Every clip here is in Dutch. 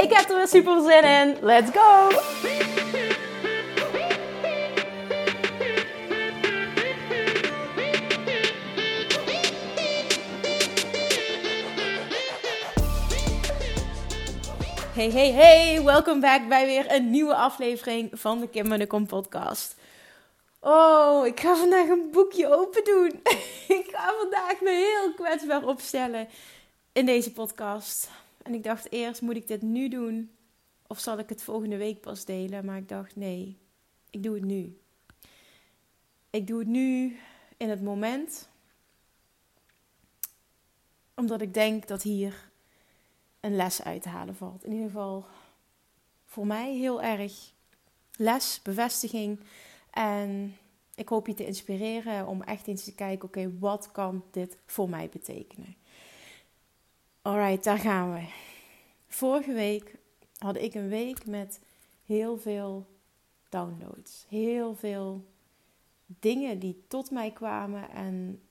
Ik heb er weer super zin in. Let's go! Hey, hey, hey! Welkom back bij weer een nieuwe aflevering van de Kim en de Kom podcast. Oh, ik ga vandaag een boekje open doen. ik ga vandaag me heel kwetsbaar opstellen in deze podcast. En ik dacht eerst, moet ik dit nu doen? Of zal ik het volgende week pas delen? Maar ik dacht, nee, ik doe het nu. Ik doe het nu in het moment. Omdat ik denk dat hier een les uit te halen valt. In ieder geval voor mij heel erg les, bevestiging. En ik hoop je te inspireren om echt eens te kijken: oké, wat kan dit voor mij betekenen? Alright, daar gaan we. Vorige week had ik een week met heel veel downloads. Heel veel dingen die tot mij kwamen. En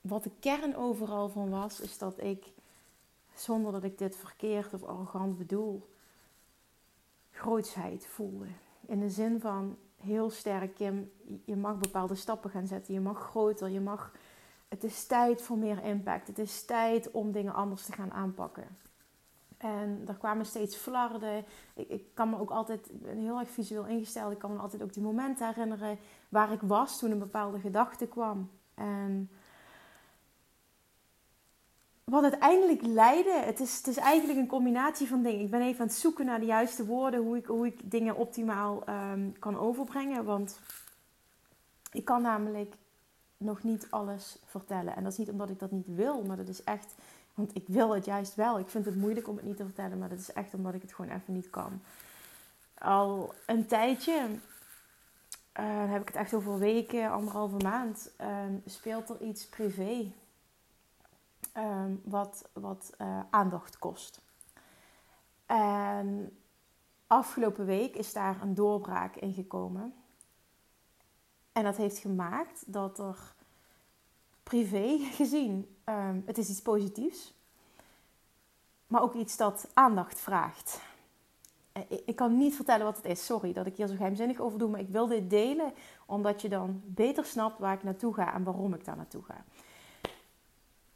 wat de kern overal van was, is dat ik, zonder dat ik dit verkeerd of arrogant bedoel, grootsheid voelde. In de zin van heel sterk, Kim, je mag bepaalde stappen gaan zetten. Je mag groter, je mag het is tijd voor meer impact. Het is tijd om dingen anders te gaan aanpakken. En er kwamen steeds flarden. Ik, ik kan me ook altijd, ben heel erg visueel ingesteld. Ik kan me altijd ook die momenten herinneren waar ik was toen een bepaalde gedachte kwam. En wat uiteindelijk leidde, het is, het is eigenlijk een combinatie van dingen. Ik ben even aan het zoeken naar de juiste woorden, hoe ik, hoe ik dingen optimaal um, kan overbrengen. Want ik kan namelijk nog niet alles vertellen. En dat is niet omdat ik dat niet wil, maar dat is echt, want ik wil het juist wel. Ik vind het moeilijk om het niet te vertellen, maar dat is echt omdat ik het gewoon even niet kan. Al een tijdje, uh, heb ik het echt over weken, anderhalve maand, uh, speelt er iets privé uh, wat, wat eh, aandacht kost. En afgelopen week is daar een doorbraak in gekomen. En dat heeft gemaakt dat er privé gezien, um, het is iets positiefs, maar ook iets dat aandacht vraagt. Eh, ik kan niet vertellen wat het is, sorry dat ik hier zo geheimzinnig over doe, maar ik wil dit delen omdat je dan beter snapt waar ik naartoe ga en waarom ik daar naartoe ga.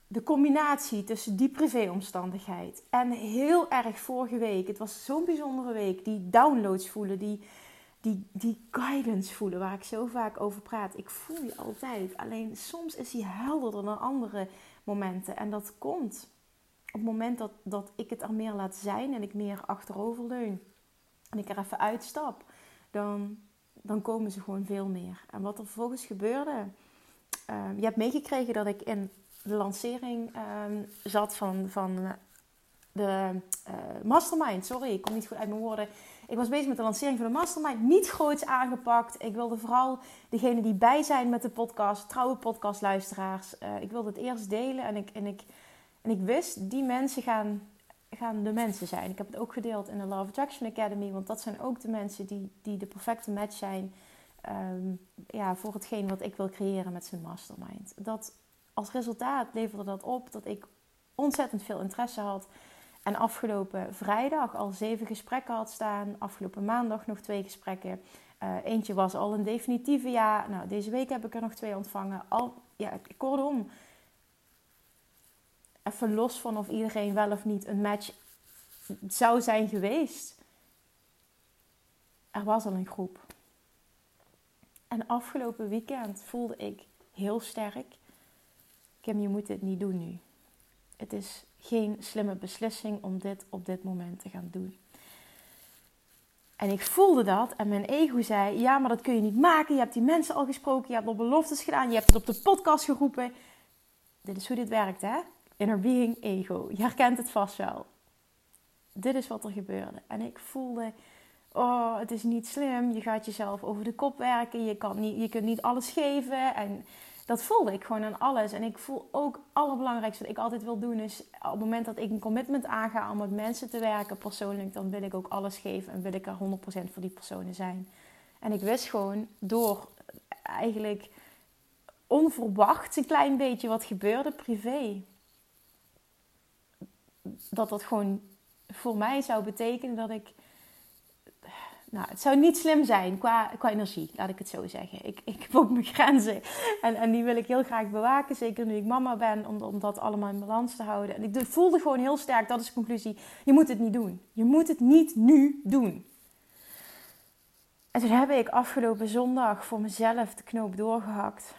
De combinatie tussen die privéomstandigheid en heel erg vorige week, het was zo'n bijzondere week, die downloads voelen, die, die, die guidance voelen waar ik zo vaak over praat. Ik voel die altijd. Alleen soms is die helderder dan andere momenten. En dat komt op het moment dat, dat ik het er meer laat zijn en ik meer achterover leun. En ik er even uitstap. Dan, dan komen ze gewoon veel meer. En wat er vervolgens gebeurde. Uh, je hebt meegekregen dat ik in de lancering uh, zat van, van de uh, mastermind. Sorry, ik kom niet goed uit mijn woorden. Ik was bezig met de lancering van de mastermind. Niet groots aangepakt. Ik wilde vooral degene die bij zijn met de podcast, trouwe podcastluisteraars. Uh, ik wilde het eerst delen en ik, en ik, en ik wist, die mensen gaan, gaan de mensen zijn. Ik heb het ook gedeeld in de Love Attraction Academy. Want dat zijn ook de mensen die, die de perfecte match zijn um, ja, voor hetgeen wat ik wil creëren met zijn mastermind. Dat als resultaat leverde dat op dat ik ontzettend veel interesse had en afgelopen vrijdag al zeven gesprekken had staan. Afgelopen maandag nog twee gesprekken. Uh, eentje was al een definitieve ja. Nou, deze week heb ik er nog twee ontvangen. Al, ja, kortom. Even los van of iedereen wel of niet een match zou zijn geweest. Er was al een groep. En afgelopen weekend voelde ik heel sterk. Kim, je moet dit niet doen nu. Het is geen slimme beslissing om dit op dit moment te gaan doen. En ik voelde dat en mijn ego zei: Ja, maar dat kun je niet maken. Je hebt die mensen al gesproken, je hebt al beloftes gedaan, je hebt het op de podcast geroepen. Dit is hoe dit werkt, hè? Inner being ego. Je herkent het vast wel. dit is wat er gebeurde. En ik voelde, oh, het is niet slim. Je gaat jezelf over de kop werken. Je, kan niet, je kunt niet alles geven. En dat voelde ik gewoon aan alles. En ik voel ook het allerbelangrijkste wat ik altijd wil doen is op het moment dat ik een commitment aanga om met mensen te werken persoonlijk, dan wil ik ook alles geven en wil ik er 100% voor die personen zijn. En ik wist gewoon door eigenlijk onverwacht een klein beetje wat gebeurde privé. Dat dat gewoon voor mij zou betekenen dat ik nou, het zou niet slim zijn qua, qua energie, laat ik het zo zeggen. Ik, ik heb ook mijn grenzen en, en die wil ik heel graag bewaken. Zeker nu ik mama ben, om, om dat allemaal in balans te houden. En ik voelde gewoon heel sterk, dat is de conclusie, je moet het niet doen. Je moet het niet nu doen. En toen heb ik afgelopen zondag voor mezelf de knoop doorgehakt.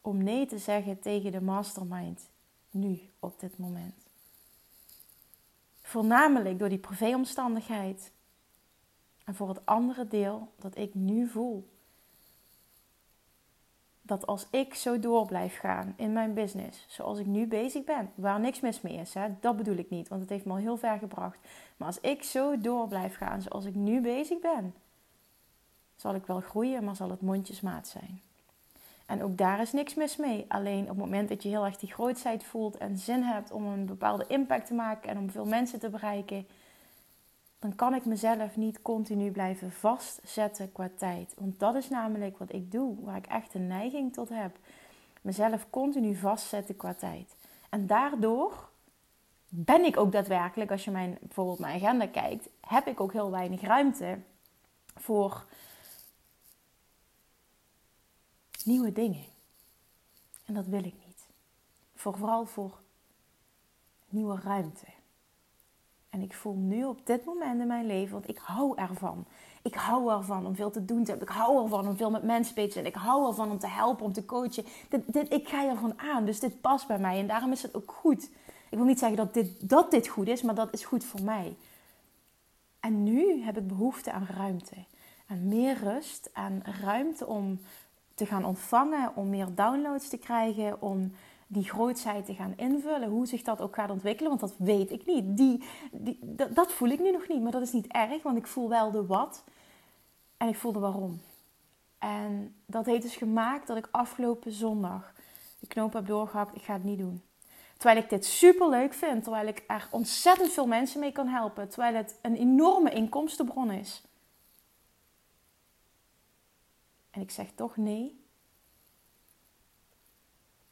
Om nee te zeggen tegen de mastermind. Nu, op dit moment. Voornamelijk door die privéomstandigheid en voor het andere deel dat ik nu voel. Dat als ik zo door blijf gaan in mijn business, zoals ik nu bezig ben, waar niks mis mee is, hè, dat bedoel ik niet, want het heeft me al heel ver gebracht. Maar als ik zo door blijf gaan zoals ik nu bezig ben, zal ik wel groeien, maar zal het mondjesmaat zijn. En ook daar is niks mis mee. Alleen op het moment dat je heel erg die grootheid voelt en zin hebt om een bepaalde impact te maken en om veel mensen te bereiken, dan kan ik mezelf niet continu blijven vastzetten qua tijd. Want dat is namelijk wat ik doe, waar ik echt een neiging tot heb. Mezelf continu vastzetten qua tijd. En daardoor ben ik ook daadwerkelijk, als je mijn, bijvoorbeeld mijn agenda kijkt, heb ik ook heel weinig ruimte voor nieuwe dingen. En dat wil ik niet. Vooral voor nieuwe ruimte. En ik voel nu op dit moment in mijn leven, want ik hou ervan. Ik hou ervan om veel te doen te hebben. Ik hou ervan om veel met mensen bezig te zijn. Ik hou ervan om te helpen, om te coachen. Ik ga ervan aan, dus dit past bij mij. En daarom is het ook goed. Ik wil niet zeggen dat dit, dat dit goed is, maar dat is goed voor mij. En nu heb ik behoefte aan ruimte. Aan meer rust, aan ruimte om te gaan ontvangen, om meer downloads te krijgen, om die grootheid te gaan invullen. Hoe zich dat ook gaat ontwikkelen, want dat weet ik niet. Die, die, dat, dat, voel ik nu nog niet, maar dat is niet erg, want ik voel wel de wat en ik voel de waarom. En dat heeft dus gemaakt dat ik afgelopen zondag de knoop heb doorgehakt. Ik ga het niet doen. Terwijl ik dit super leuk vind, terwijl ik er ontzettend veel mensen mee kan helpen, terwijl het een enorme inkomstenbron is. En ik zeg toch nee,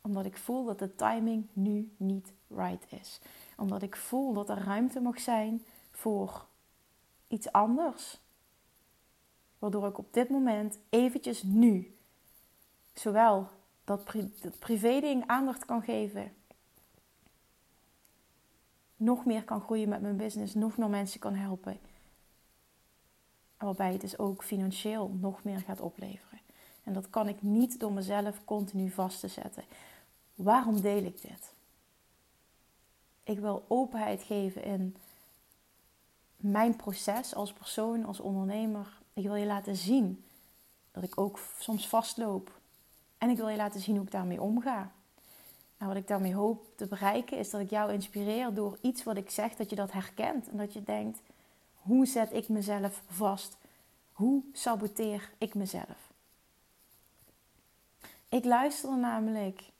omdat ik voel dat de timing nu niet right is. Omdat ik voel dat er ruimte mag zijn voor iets anders. Waardoor ik op dit moment eventjes nu zowel dat, pri dat privé-ding aandacht kan geven. Nog meer kan groeien met mijn business. Nog meer mensen kan helpen. Waarbij het dus ook financieel nog meer gaat opleveren. En dat kan ik niet door mezelf continu vast te zetten. Waarom deel ik dit? Ik wil openheid geven in mijn proces als persoon, als ondernemer. Ik wil je laten zien dat ik ook soms vastloop. En ik wil je laten zien hoe ik daarmee omga. En wat ik daarmee hoop te bereiken is dat ik jou inspireer door iets wat ik zeg, dat je dat herkent. En dat je denkt, hoe zet ik mezelf vast? Hoe saboteer ik mezelf? Ik luisterde namelijk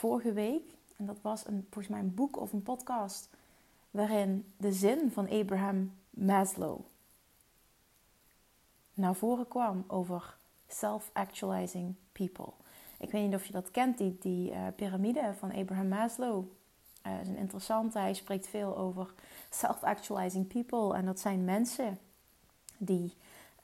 vorige week, en dat was een, volgens mij een boek of een podcast, waarin de zin van Abraham Maslow naar voren kwam over self-actualizing people. Ik weet niet of je dat kent, die, die uh, piramide van Abraham Maslow. Uh, is een interessante. Hij spreekt veel over self-actualizing people. En dat zijn mensen die,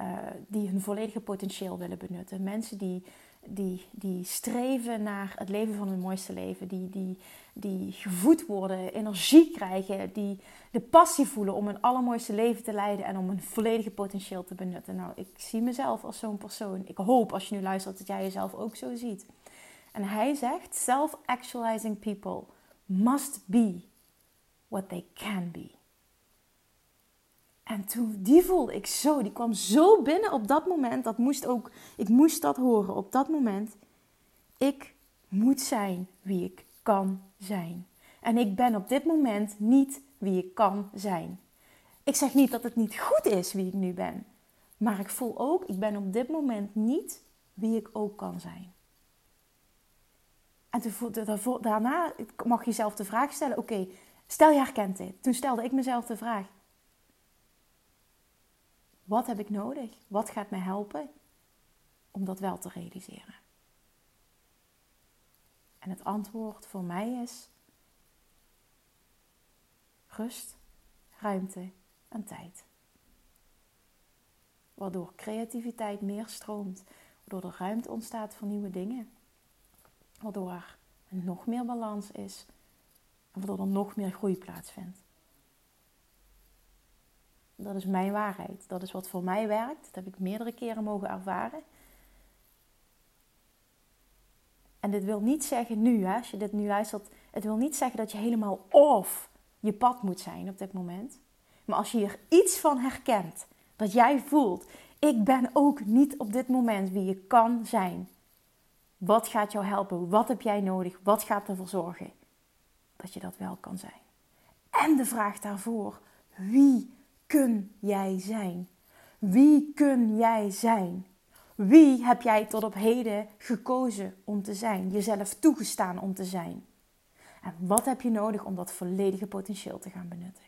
uh, die hun volledige potentieel willen benutten. Mensen die die, die streven naar het leven van hun mooiste leven. Die, die, die gevoed worden, energie krijgen. Die de passie voelen om een allermooiste leven te leiden en om hun volledige potentieel te benutten. Nou, ik zie mezelf als zo'n persoon. Ik hoop als je nu luistert dat jij jezelf ook zo ziet. En hij zegt: Self-actualizing people must be what they can be. En toen, die voelde ik zo, die kwam zo binnen op dat moment. Dat moest ook, ik moest dat horen op dat moment. Ik moet zijn wie ik kan zijn. En ik ben op dit moment niet wie ik kan zijn. Ik zeg niet dat het niet goed is wie ik nu ben. Maar ik voel ook, ik ben op dit moment niet wie ik ook kan zijn. En daarna mag je jezelf de vraag stellen: oké, stel je herkent dit. Toen stelde ik mezelf de vraag: wat heb ik nodig? Wat gaat mij helpen om dat wel te realiseren? En het antwoord voor mij is rust, ruimte en tijd. Waardoor creativiteit meer stroomt, waardoor er ruimte ontstaat voor nieuwe dingen, waardoor er nog meer balans is en waardoor er nog meer groei plaatsvindt. Dat is mijn waarheid. Dat is wat voor mij werkt. Dat heb ik meerdere keren mogen ervaren. En dit wil niet zeggen nu, hè, als je dit nu luistert, het wil niet zeggen dat je helemaal off je pad moet zijn op dit moment. Maar als je hier iets van herkent, dat jij voelt, ik ben ook niet op dit moment wie je kan zijn. Wat gaat jou helpen? Wat heb jij nodig? Wat gaat ervoor zorgen dat je dat wel kan zijn? En de vraag daarvoor, wie kun jij zijn? Wie kun jij zijn? Wie heb jij tot op heden gekozen om te zijn? Jezelf toegestaan om te zijn? En wat heb je nodig om dat volledige potentieel te gaan benutten?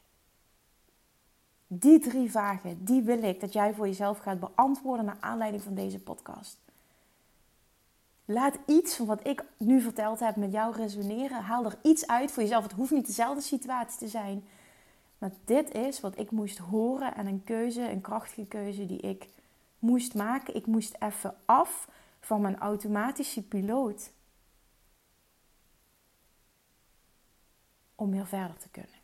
Die drie vragen, die wil ik dat jij voor jezelf gaat beantwoorden naar aanleiding van deze podcast. Laat iets van wat ik nu verteld heb met jou resoneren. Haal er iets uit voor jezelf. Het hoeft niet dezelfde situatie te zijn. Maar dit is wat ik moest horen en een keuze, een krachtige keuze die ik moest maken. Ik moest even af van mijn automatische piloot. Om weer verder te kunnen.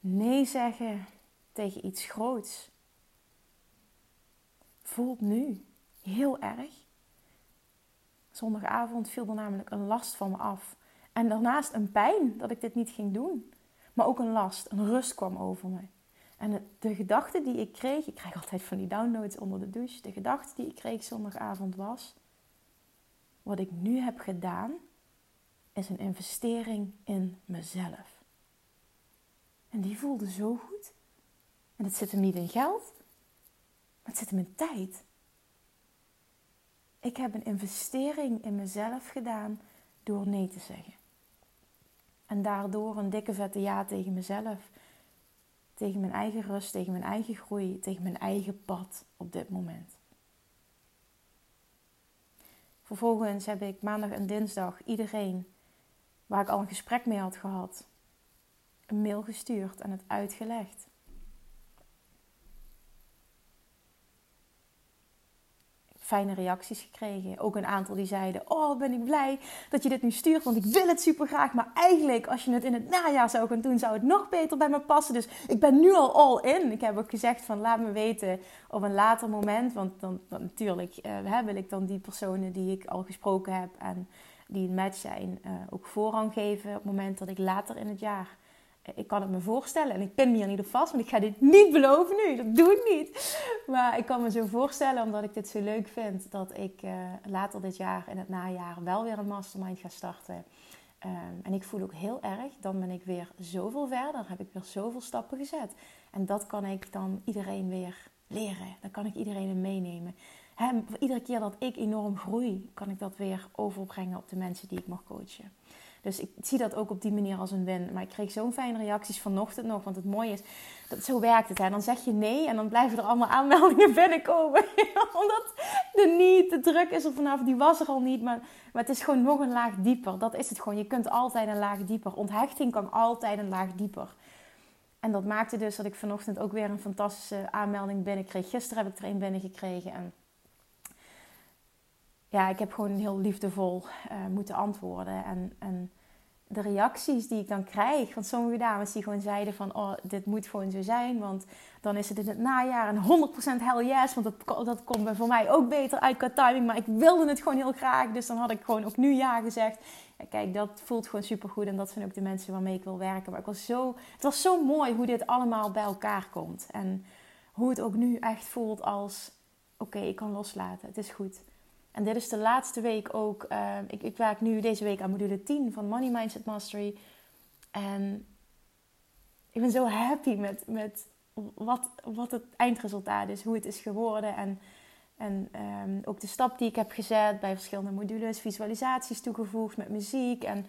Nee zeggen tegen iets groots voelt nu heel erg. Zondagavond viel er namelijk een last van me af. En daarnaast een pijn dat ik dit niet ging doen. Maar ook een last, een rust kwam over me. En de gedachte die ik kreeg, ik krijg altijd van die downloads onder de douche. De gedachte die ik kreeg zondagavond was: wat ik nu heb gedaan, is een investering in mezelf. En die voelde zo goed. En het zit hem niet in geld, maar het zit hem in tijd. Ik heb een investering in mezelf gedaan door nee te zeggen. En daardoor een dikke vette ja tegen mezelf. Tegen mijn eigen rust, tegen mijn eigen groei, tegen mijn eigen pad op dit moment. Vervolgens heb ik maandag en dinsdag iedereen waar ik al een gesprek mee had gehad, een mail gestuurd en het uitgelegd. Fijne reacties gekregen. Ook een aantal die zeiden: Oh, ben ik blij dat je dit nu stuurt, want ik wil het super graag. Maar eigenlijk, als je het in het najaar zou gaan doen, zou het nog beter bij me passen. Dus ik ben nu al all in. Ik heb ook gezegd: van laat me weten op een later moment. Want dan, dan natuurlijk uh, wil ik dan die personen die ik al gesproken heb en die een match zijn, uh, ook voorrang geven op het moment dat ik later in het jaar ik kan het me voorstellen en ik pin me hier niet op vast, want ik ga dit niet beloven nu. Dat doe ik niet. Maar ik kan me zo voorstellen, omdat ik dit zo leuk vind, dat ik uh, later dit jaar in het najaar wel weer een mastermind ga starten. Um, en ik voel ook heel erg, dan ben ik weer zoveel verder, heb ik weer zoveel stappen gezet. En dat kan ik dan iedereen weer leren. Dan kan ik iedereen meenemen. Iedere keer dat ik enorm groei, kan ik dat weer overbrengen op de mensen die ik mag coachen. Dus ik zie dat ook op die manier als een win. Maar ik kreeg zo'n fijne reacties vanochtend nog. Want het mooie is, dat zo werkt het. Hè. Dan zeg je nee en dan blijven er allemaal aanmeldingen binnenkomen. Omdat de niet, de druk is er vanaf. Die was er al niet. Maar, maar het is gewoon nog een laag dieper. Dat is het gewoon. Je kunt altijd een laag dieper. Onthechting kan altijd een laag dieper. En dat maakte dus dat ik vanochtend ook weer een fantastische aanmelding binnenkreeg. Gisteren heb ik er een binnengekregen. En ja, ik heb gewoon heel liefdevol uh, moeten antwoorden. En, en de reacties die ik dan krijg van sommige dames die gewoon zeiden van... oh, dit moet gewoon zo zijn, want dan is het in het najaar en 100% hell yes. Want dat, dat komt voor mij ook beter uit qua timing. Maar ik wilde het gewoon heel graag, dus dan had ik gewoon ook nu ja gezegd. Ja, kijk, dat voelt gewoon supergoed en dat zijn ook de mensen waarmee ik wil werken. Maar ik was zo, het was zo mooi hoe dit allemaal bij elkaar komt. En hoe het ook nu echt voelt als... oké, ik kan loslaten, het is goed. En dit is de laatste week ook. Uh, ik, ik, werk nu deze week aan module 10 van Money Mindset Mastery. En ik ben zo happy met, met wat, wat het eindresultaat is, hoe het is geworden. En, en um, ook de stap die ik heb gezet bij verschillende modules, visualisaties toegevoegd met muziek. En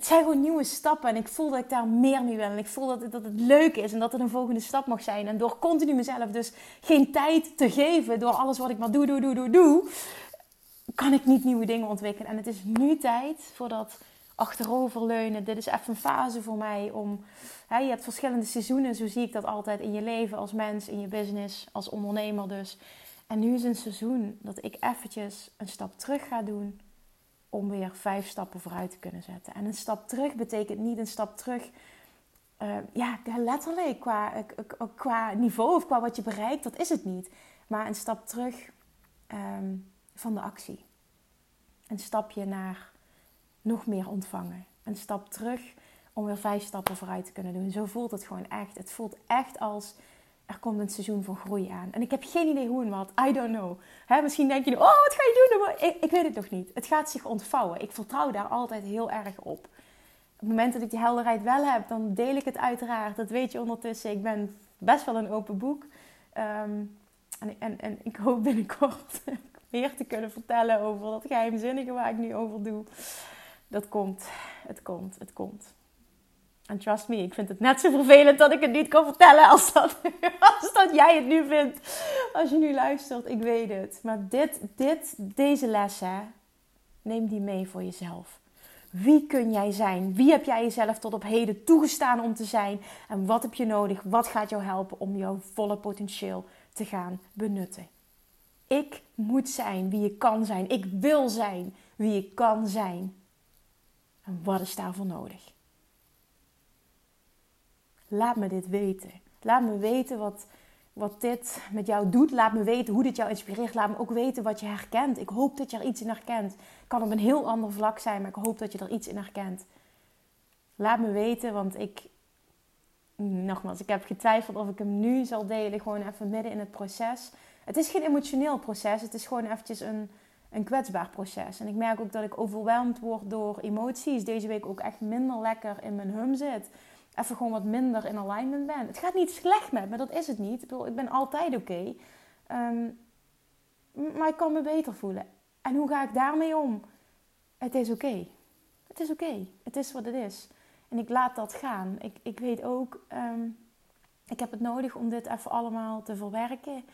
het zijn gewoon nieuwe stappen. En ik voel dat ik daar meer mee wil. En ik voel dat, dat het leuk is en dat het een volgende stap mag zijn. En door continu mezelf dus geen tijd te geven, door alles wat ik maar doe, doe, doe, doe, doe, kan ik niet nieuwe dingen ontwikkelen. En het is nu tijd voor dat achteroverleunen. Dit is even een fase voor mij om. Hè, je hebt verschillende seizoenen, zo zie ik dat altijd in je leven als mens, in je business, als ondernemer dus. En nu is een seizoen dat ik eventjes een stap terug ga doen om weer vijf stappen vooruit te kunnen zetten. En een stap terug betekent niet een stap terug, uh, ja, letterlijk qua, qua niveau of qua wat je bereikt, dat is het niet. Maar een stap terug um, van de actie. Een stapje naar nog meer ontvangen. Een stap terug om weer vijf stappen vooruit te kunnen doen. Zo voelt het gewoon echt. Het voelt echt als er komt een seizoen van groei aan. En ik heb geen idee hoe en wat. I don't know. misschien denk je, oh, wat ga je doen? Ik, ik, weet het nog niet. Het gaat zich ontvouwen. Ik vertrouw daar altijd heel erg op. Op het moment dat ik die helderheid wel heb, dan deel ik het uiteraard. Dat weet je ondertussen. Ik ben best wel een open boek. Ehm, en, en, en ik hoop binnenkort meer te kunnen vertellen over dat geheimzinnige waar ik nu over doe. Dat komt. Het komt. Het komt. En trust me, ik vind het net zo vervelend dat ik het niet kan vertellen als dat, als dat jij het nu vindt. Als je nu luistert, ik weet het. Maar dit, dit, deze lessen, neem die mee voor jezelf. Wie kun jij zijn? Wie heb jij jezelf tot op heden toegestaan om te zijn? En wat heb je nodig? Wat gaat jou helpen om jouw volle potentieel te gaan benutten? Ik moet zijn wie ik kan zijn. Ik wil zijn wie ik kan zijn. En wat is daarvoor nodig? Laat me dit weten. Laat me weten wat, wat dit met jou doet. Laat me weten hoe dit jou inspireert. Laat me ook weten wat je herkent. Ik hoop dat je er iets in herkent. Kan op een heel ander vlak zijn, maar ik hoop dat je er iets in herkent. Laat me weten, want ik, nogmaals, ik heb getwijfeld of ik hem nu zal delen, gewoon even midden in het proces. Het is geen emotioneel proces, het is gewoon eventjes een, een kwetsbaar proces. En ik merk ook dat ik overweldigd word door emoties. Deze week ook echt minder lekker in mijn hum zit even gewoon wat minder in alignment ben. Het gaat niet slecht met me, dat is het niet. Ik, bedoel, ik ben altijd oké. Ehm, maar ik kan me beter voelen. En hoe ga ik daarmee om? Het is oké. Het is oké. Het is wat het is. En ik laat dat gaan. Ik, ik weet ook, um, ik heb het nodig om dit even allemaal te verwerken.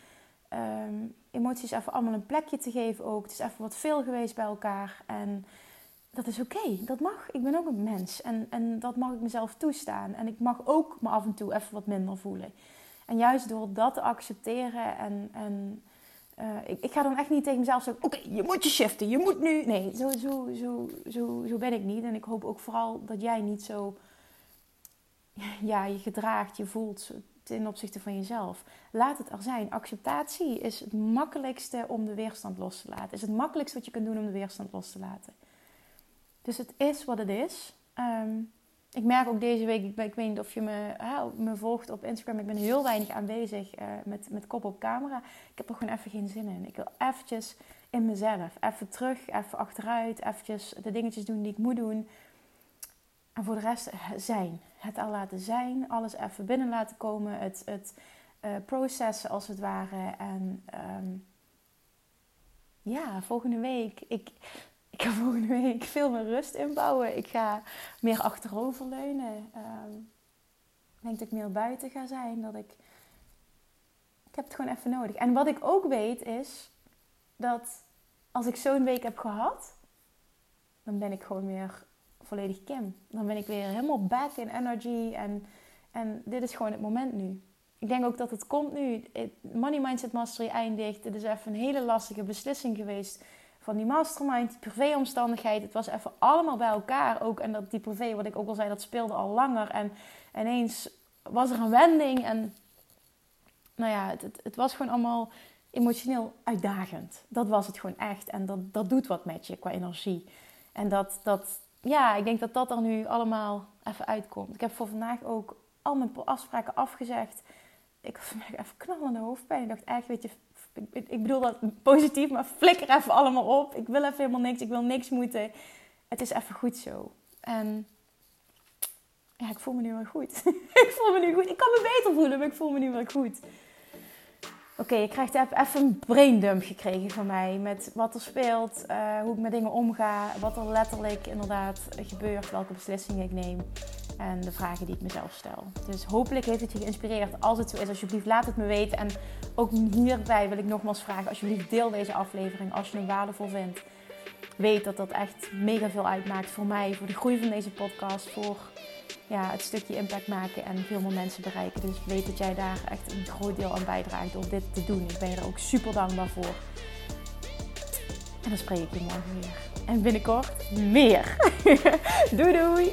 Um, emoties even allemaal een plekje te geven ook. Het is even wat veel geweest bij elkaar. En dat is oké. Dat mag. Ik ben ook een mens. En, en dat mag ik mezelf toestaan. En ik mag ook me af en toe even wat minder voelen. En juist door dat te accepteren en... en uh, ik, ik, ga dan echt niet tegen mezelf zeggen: Oké, je moet je shiften, je moet nu. Nee, zo, zo, zo, zo, zo ben ik niet. En ik hoop ook vooral dat jij niet zo ja, je gedraagt, je voelt ten opzichte van jezelf. Laat het er zijn. Acceptatie is het makkelijkste om de weerstand los te laten. Is het makkelijkste wat je kunt doen om de weerstand los te laten. Dus het is wat het is. Ehm, ik merk ook deze week, ik, weet niet of je me, me volgt op Instagram, ik ben heel weinig aanwezig uh, met, met kop op camera. Ik heb er gewoon even geen zin in. Ik wil eventjes in mezelf, even terug, even achteruit, eventjes de dingetjes doen die ik moet doen. En voor de rest eh, zijn. Het al laten zijn, alles even binnen laten komen, het, het uh, processen als het ware. En um, ja, volgende week. Ik, ik ga volgende week veel meer rust inbouwen. Ik ga meer achteroverleunen. Um, ik denk dat ik meer buiten ga zijn. Dat ik... ik heb het gewoon even nodig. En wat ik ook weet is dat als ik zo'n week heb gehad, dan ben ik gewoon weer volledig Kim. Dan ben ik weer helemaal back in energy. En, en dit is gewoon het moment nu. Ik denk ook dat het komt nu. Money Mindset Mastery eindigt. Het is even een hele lastige beslissing geweest van die mastermind, die privéomstandigheid. Het was even allemaal bij elkaar ook. En dat die privé, wat ik ook al zei, dat speelde al langer. En ineens was er een wending. En nou ja, het, het, was gewoon allemaal emotioneel uitdagend. Dat was het gewoon echt. En dat, dat doet wat met je qua energie. En dat, dat, ja, ik denk dat dat er nu allemaal even uitkomt. Ik heb voor vandaag ook al mijn afspraken afgezegd. Ik had vandaag even knallende hoofdpijn. Ik dacht echt, weet je, ik, ik bedoel dat positief, maar flikker even allemaal op. Ik wil even helemaal niks, ik wil niks moeten. Het is even goed zo. En Ja, ik voel me nu wel goed. ik voel me nu goed. Ik kan me beter voelen, maar ik voel me nu wel goed. Oké, je krijgt even een braindump gekregen van mij. Met wat er speelt, uh, hoe ik met dingen omga. Wat er letterlijk inderdaad gebeurt. Welke beslissingen ik neem. En de vragen die ik mezelf stel. Dus hopelijk heeft het je geïnspireerd. Als het zo is, alsjeblieft laat het me weten. En ook hierbij wil ik nogmaals vragen. Alsjeblieft deel deze aflevering als je hem waardevol vindt. Weet dat dat echt mega veel uitmaakt voor mij. Voor de groei van deze podcast. Voor ja, het stukje impact maken en veel meer mensen bereiken. Dus weet dat jij daar echt een groot deel aan bijdraagt door dit te doen. Ik ben er ook super dankbaar voor. En dan spreek ik je morgen weer. En binnenkort meer. doei doei!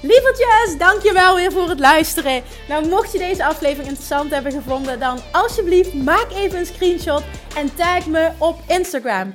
Lievertjes, dankjewel weer voor het luisteren. Nou, mocht je deze aflevering interessant hebben gevonden, dan alsjeblieft maak even een screenshot en tag me op Instagram.